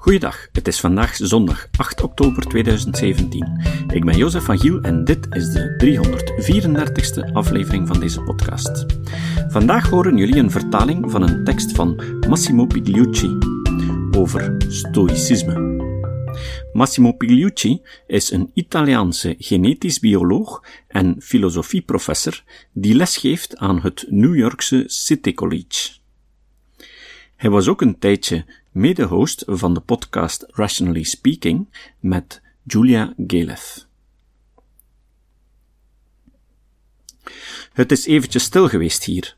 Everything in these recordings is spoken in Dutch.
Goeiedag, het is vandaag zondag 8 oktober 2017. Ik ben Jozef van Giel en dit is de 334ste aflevering van deze podcast. Vandaag horen jullie een vertaling van een tekst van Massimo Pigliucci over stoïcisme. Massimo Pigliucci is een Italiaanse genetisch bioloog en filosofieprofessor die lesgeeft aan het New Yorkse City College. Hij was ook een tijdje mede-host van de podcast Rationally Speaking met Julia Galef. Het is eventjes stil geweest hier,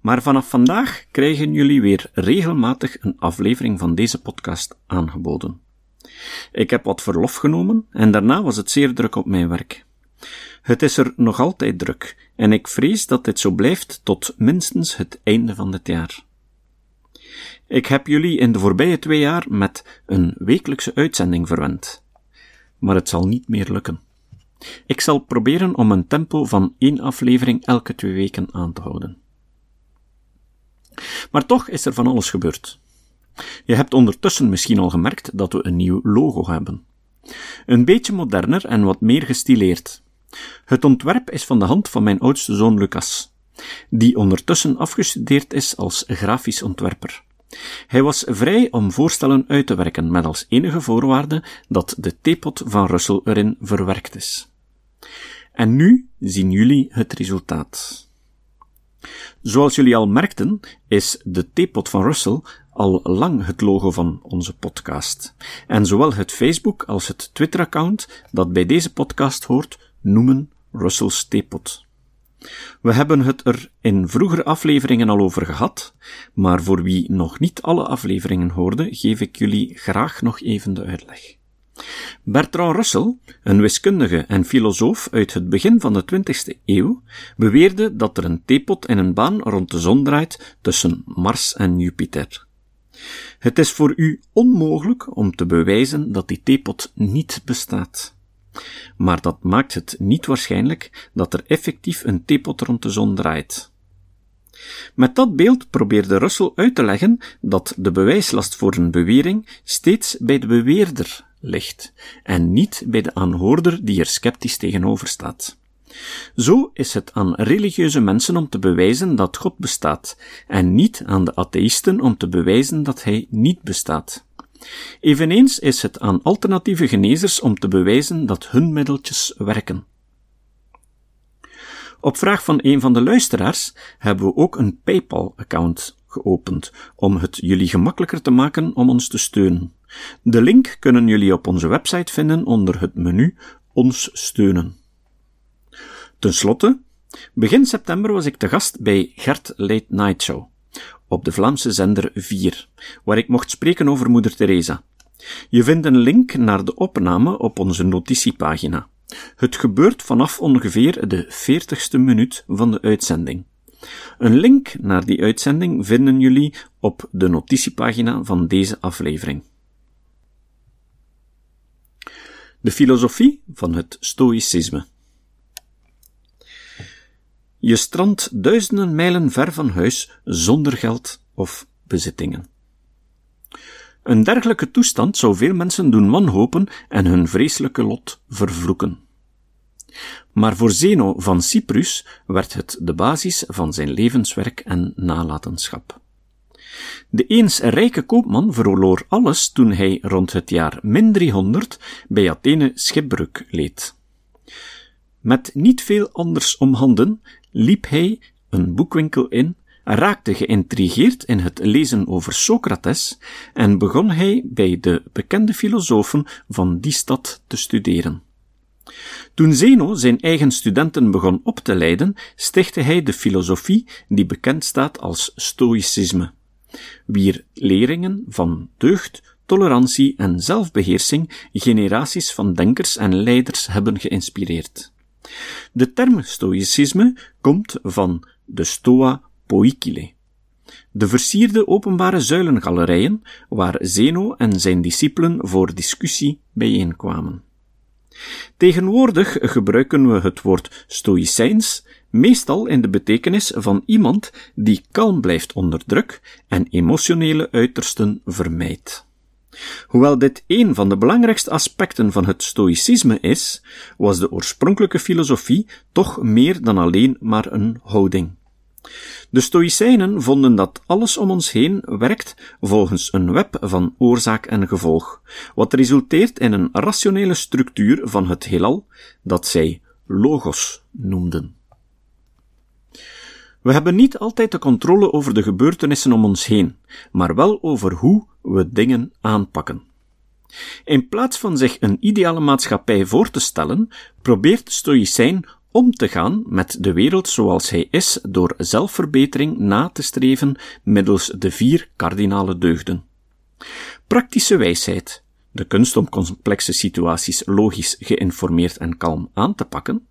maar vanaf vandaag krijgen jullie weer regelmatig een aflevering van deze podcast aangeboden. Ik heb wat verlof genomen en daarna was het zeer druk op mijn werk. Het is er nog altijd druk en ik vrees dat dit zo blijft tot minstens het einde van dit jaar. Ik heb jullie in de voorbije twee jaar met een wekelijkse uitzending verwend. Maar het zal niet meer lukken. Ik zal proberen om een tempo van één aflevering elke twee weken aan te houden. Maar toch is er van alles gebeurd. Je hebt ondertussen misschien al gemerkt dat we een nieuw logo hebben. Een beetje moderner en wat meer gestileerd. Het ontwerp is van de hand van mijn oudste zoon Lucas, die ondertussen afgestudeerd is als grafisch ontwerper. Hij was vrij om voorstellen uit te werken, met als enige voorwaarde dat de theepot van Russell erin verwerkt is. En nu zien jullie het resultaat. Zoals jullie al merkten, is de theepot van Russell al lang het logo van onze podcast. En zowel het Facebook als het Twitter-account dat bij deze podcast hoort, noemen Russell's theepot. We hebben het er in vroegere afleveringen al over gehad, maar voor wie nog niet alle afleveringen hoorde, geef ik jullie graag nog even de uitleg. Bertrand Russell, een wiskundige en filosoof uit het begin van de 20e eeuw, beweerde dat er een theepot in een baan rond de zon draait tussen Mars en Jupiter. Het is voor u onmogelijk om te bewijzen dat die theepot niet bestaat. Maar dat maakt het niet waarschijnlijk dat er effectief een theepot rond de zon draait. Met dat beeld probeerde Russell uit te leggen dat de bewijslast voor een bewering steeds bij de beweerder ligt en niet bij de aanhoorder die er sceptisch tegenover staat. Zo is het aan religieuze mensen om te bewijzen dat God bestaat, en niet aan de atheïsten om te bewijzen dat hij niet bestaat. Eveneens is het aan alternatieve genezers om te bewijzen dat hun middeltjes werken. Op vraag van een van de luisteraars hebben we ook een PayPal-account geopend om het jullie gemakkelijker te maken om ons te steunen. De link kunnen jullie op onze website vinden onder het menu Ons steunen. Ten slotte, begin september was ik te gast bij Gert Late Night Show op de Vlaamse zender 4, waar ik mocht spreken over Moeder Teresa. Je vindt een link naar de opname op onze notitiepagina. Het gebeurt vanaf ongeveer de 40ste minuut van de uitzending. Een link naar die uitzending vinden jullie op de notitiepagina van deze aflevering. De filosofie van het Stoïcisme. Je strandt duizenden mijlen ver van huis zonder geld of bezittingen. Een dergelijke toestand zou veel mensen doen wanhopen en hun vreselijke lot vervloeken. Maar voor Zeno van Cyprus werd het de basis van zijn levenswerk en nalatenschap. De eens rijke koopman verloor alles toen hij rond het jaar min 300 bij Athene schipbreuk leed. Met niet veel anders om handen liep hij een boekwinkel in, raakte geïntrigeerd in het lezen over Socrates en begon hij bij de bekende filosofen van die stad te studeren. Toen Zeno zijn eigen studenten begon op te leiden, stichtte hij de filosofie die bekend staat als Stoïcisme, wier leringen van deugd, tolerantie en zelfbeheersing generaties van denkers en leiders hebben geïnspireerd. De term stoïcisme komt van de stoa poikile, de versierde openbare zuilengalerijen waar Zeno en zijn discipelen voor discussie bijeenkwamen. Tegenwoordig gebruiken we het woord stoïcijns meestal in de betekenis van iemand die kalm blijft onder druk en emotionele uitersten vermijdt. Hoewel dit een van de belangrijkste aspecten van het stoïcisme is, was de oorspronkelijke filosofie toch meer dan alleen maar een houding. De Stoïcijnen vonden dat alles om ons heen werkt volgens een web van oorzaak en gevolg, wat resulteert in een rationele structuur van het heelal, dat zij logos noemden. We hebben niet altijd de controle over de gebeurtenissen om ons heen, maar wel over hoe we dingen aanpakken. In plaats van zich een ideale maatschappij voor te stellen, probeert Stoïcijn om te gaan met de wereld zoals hij is door zelfverbetering na te streven middels de vier kardinale deugden. Praktische wijsheid, de kunst om complexe situaties logisch, geïnformeerd en kalm aan te pakken,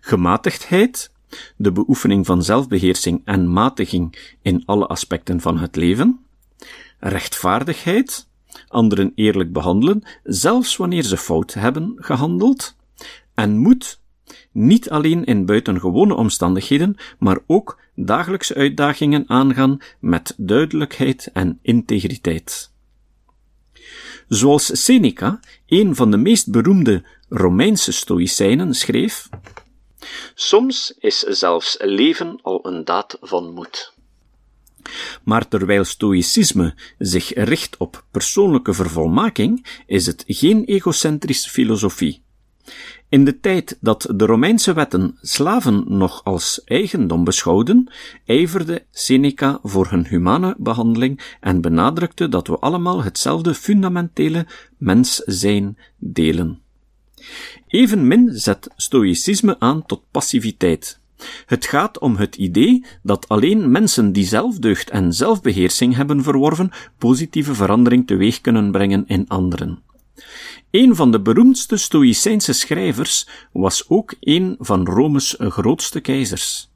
gematigdheid, de beoefening van zelfbeheersing en matiging in alle aspecten van het leven, rechtvaardigheid, anderen eerlijk behandelen, zelfs wanneer ze fout hebben gehandeld, en moed, niet alleen in buitengewone omstandigheden, maar ook dagelijkse uitdagingen aangaan met duidelijkheid en integriteit. Zoals Seneca, een van de meest beroemde Romeinse stoïcijnen, schreef: Soms is zelfs leven al een daad van moed. Maar terwijl stoïcisme zich richt op persoonlijke vervolmaking, is het geen egocentrische filosofie. In de tijd dat de Romeinse wetten slaven nog als eigendom beschouwden, ijverde Seneca voor hun humane behandeling en benadrukte dat we allemaal hetzelfde fundamentele mens zijn delen. Evenmin zet stoïcisme aan tot passiviteit. Het gaat om het idee dat alleen mensen die zelfdeugd en zelfbeheersing hebben verworven, positieve verandering teweeg kunnen brengen in anderen. Een van de beroemdste Stoïcijnse schrijvers was ook een van Rome's grootste keizers.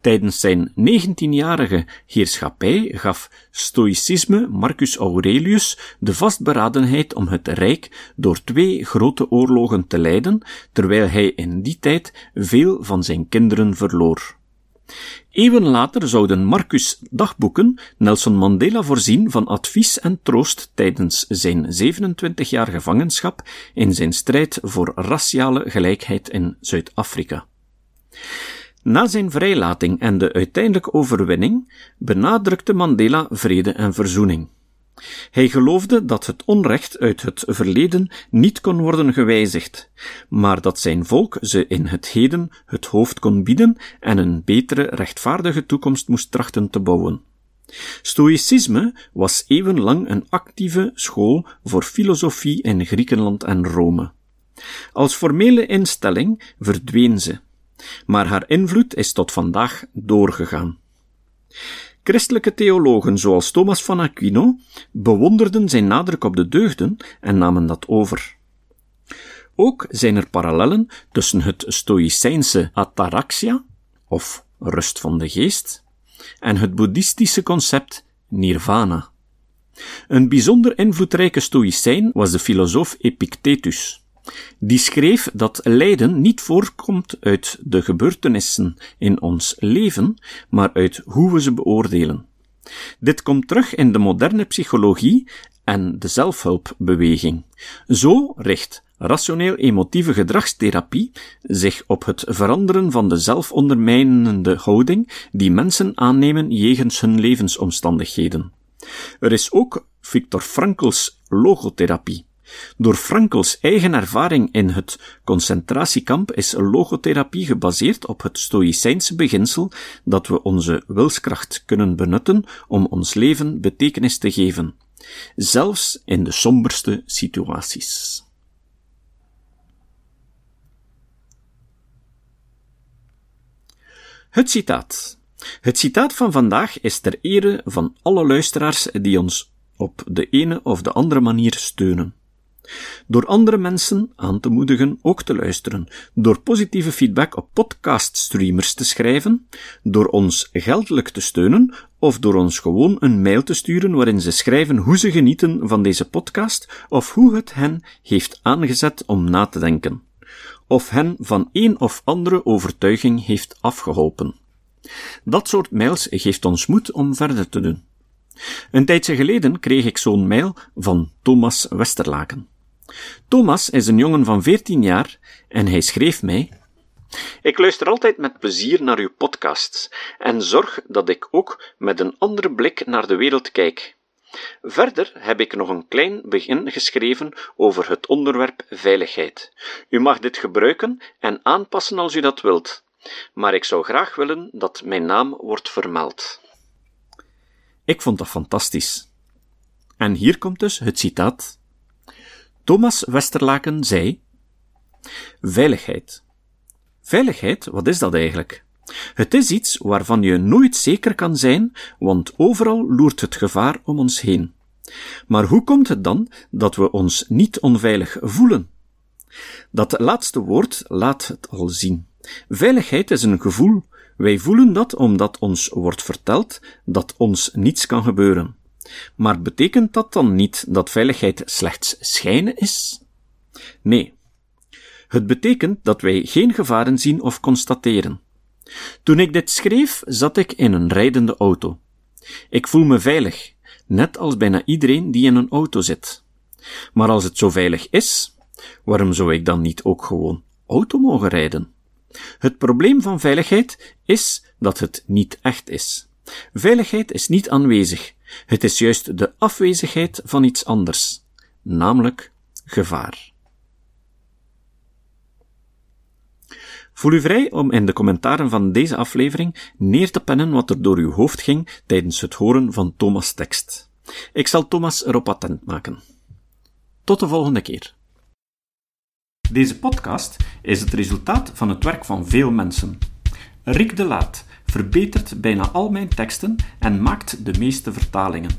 Tijdens zijn 19-jarige heerschappij gaf stoïcisme Marcus Aurelius de vastberadenheid om het rijk door twee grote oorlogen te leiden, terwijl hij in die tijd veel van zijn kinderen verloor. Eeuwen later zouden Marcus' dagboeken Nelson Mandela voorzien van advies en troost tijdens zijn 27 jaar gevangenschap in zijn strijd voor raciale gelijkheid in Zuid-Afrika. Na zijn vrijlating en de uiteindelijke overwinning benadrukte Mandela vrede en verzoening. Hij geloofde dat het onrecht uit het verleden niet kon worden gewijzigd, maar dat zijn volk ze in het heden het hoofd kon bieden en een betere, rechtvaardige toekomst moest trachten te bouwen. Stoïcisme was eeuwenlang een actieve school voor filosofie in Griekenland en Rome. Als formele instelling verdween ze, maar haar invloed is tot vandaag doorgegaan. Christelijke theologen zoals Thomas van Aquino bewonderden zijn nadruk op de deugden en namen dat over. Ook zijn er parallellen tussen het Stoïcijnse ataraxia, of rust van de geest, en het boeddhistische concept nirvana. Een bijzonder invloedrijke Stoïcijn was de filosoof Epictetus. Die schreef dat lijden niet voorkomt uit de gebeurtenissen in ons leven, maar uit hoe we ze beoordelen. Dit komt terug in de moderne psychologie en de zelfhulpbeweging. Zo richt rationeel-emotieve gedragstherapie zich op het veranderen van de zelfondermijnende houding die mensen aannemen jegens hun levensomstandigheden. Er is ook Viktor Frankls logotherapie. Door Frankls eigen ervaring in het concentratiekamp is logotherapie gebaseerd op het stoïcijnse beginsel dat we onze wilskracht kunnen benutten om ons leven betekenis te geven, zelfs in de somberste situaties. Het citaat. Het citaat van vandaag is ter ere van alle luisteraars die ons op de ene of de andere manier steunen. Door andere mensen aan te moedigen ook te luisteren, door positieve feedback op podcaststreamers te schrijven, door ons geldelijk te steunen of door ons gewoon een mail te sturen waarin ze schrijven hoe ze genieten van deze podcast of hoe het hen heeft aangezet om na te denken, of hen van een of andere overtuiging heeft afgeholpen. Dat soort mails geeft ons moed om verder te doen. Een tijdje geleden kreeg ik zo'n mail van Thomas Westerlaken. Thomas is een jongen van 14 jaar en hij schreef mij: Ik luister altijd met plezier naar uw podcasts en zorg dat ik ook met een andere blik naar de wereld kijk. Verder heb ik nog een klein begin geschreven over het onderwerp veiligheid. U mag dit gebruiken en aanpassen als u dat wilt, maar ik zou graag willen dat mijn naam wordt vermeld. Ik vond dat fantastisch. En hier komt dus het citaat. Thomas Westerlaken zei: Veiligheid. Veiligheid, wat is dat eigenlijk? Het is iets waarvan je nooit zeker kan zijn, want overal loert het gevaar om ons heen. Maar hoe komt het dan dat we ons niet onveilig voelen? Dat laatste woord laat het al zien. Veiligheid is een gevoel. Wij voelen dat omdat ons wordt verteld dat ons niets kan gebeuren. Maar betekent dat dan niet dat veiligheid slechts schijnen is? Nee. Het betekent dat wij geen gevaren zien of constateren. Toen ik dit schreef, zat ik in een rijdende auto. Ik voel me veilig, net als bijna iedereen die in een auto zit. Maar als het zo veilig is, waarom zou ik dan niet ook gewoon auto mogen rijden? Het probleem van veiligheid is dat het niet echt is. Veiligheid is niet aanwezig. Het is juist de afwezigheid van iets anders, namelijk gevaar. Voel u vrij om in de commentaren van deze aflevering neer te pennen wat er door uw hoofd ging tijdens het horen van Thomas' tekst. Ik zal Thomas erop attent maken. Tot de volgende keer. Deze podcast is het resultaat van het werk van veel mensen. Rick de Laat verbetert bijna al mijn teksten en maakt de meeste vertalingen.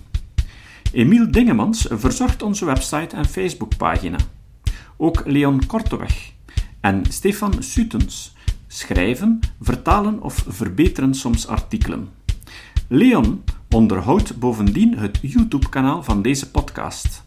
Emiel Dingemans verzorgt onze website en Facebookpagina. Ook Leon Korteweg en Stefan Sutens schrijven, vertalen of verbeteren soms artikelen. Leon onderhoudt bovendien het YouTube-kanaal van deze podcast.